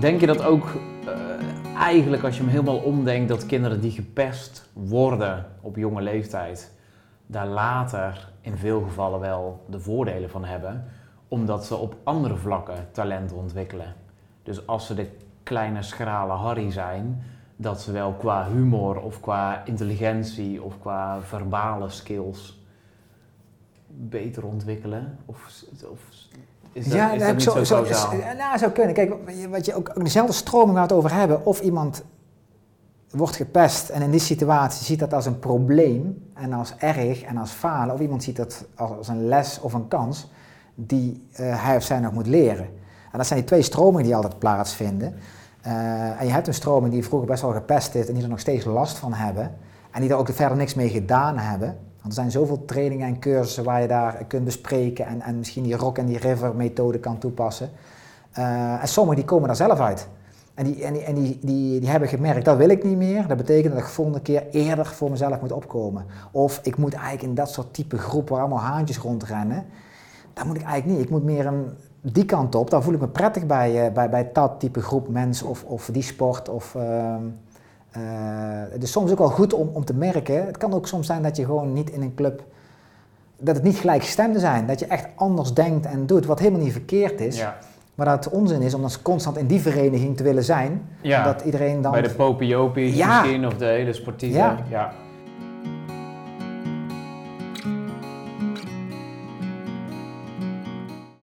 Denk je dat ook uh, eigenlijk als je hem helemaal omdenkt, dat kinderen die gepest worden op jonge leeftijd, daar later in veel gevallen wel de voordelen van hebben, omdat ze op andere vlakken talent ontwikkelen? Dus als ze de kleine schrale Harry zijn, dat ze wel qua humor of qua intelligentie of qua verbale skills beter ontwikkelen? Of is dat, ja, is dat niet zo, zo, Nou, zou kunnen. Kijk, wat je ook, ook dezelfde stroming waar het over hebben, of iemand wordt gepest en in die situatie ziet dat als een probleem en als erg en als falen, of iemand ziet dat als een les of een kans die uh, hij of zij nog moet leren. En dat zijn die twee stromingen die altijd plaatsvinden. Uh, en je hebt een stroming die vroeger best wel gepest is en die er nog steeds last van hebben. En die er ook verder niks mee gedaan hebben. Want er zijn zoveel trainingen en cursussen waar je daar kunt bespreken en, en misschien die rock en die river methode kan toepassen. Uh, en sommigen die komen daar zelf uit. En, die, en, die, en die, die, die hebben gemerkt, dat wil ik niet meer. Dat betekent dat ik volgende keer eerder voor mezelf moet opkomen. Of ik moet eigenlijk in dat soort type groep waar allemaal haantjes rondrennen. Dat moet ik eigenlijk niet. Ik moet meer een, die kant op, dan voel ik me prettig bij, uh, bij, bij dat type groep mensen of, of die sport. Of, uh, uh, het is soms ook wel goed om, om te merken. Het kan ook soms zijn dat je gewoon niet in een club. dat het niet gelijkgestemde zijn. Dat je echt anders denkt en doet, wat helemaal niet verkeerd is. Ja. Maar dat het onzin is om dan constant in die vereniging te willen zijn. Ja. Dat iedereen dan. Bij de Popiopi's ja. misschien of de hele sportieve. Ja. ja.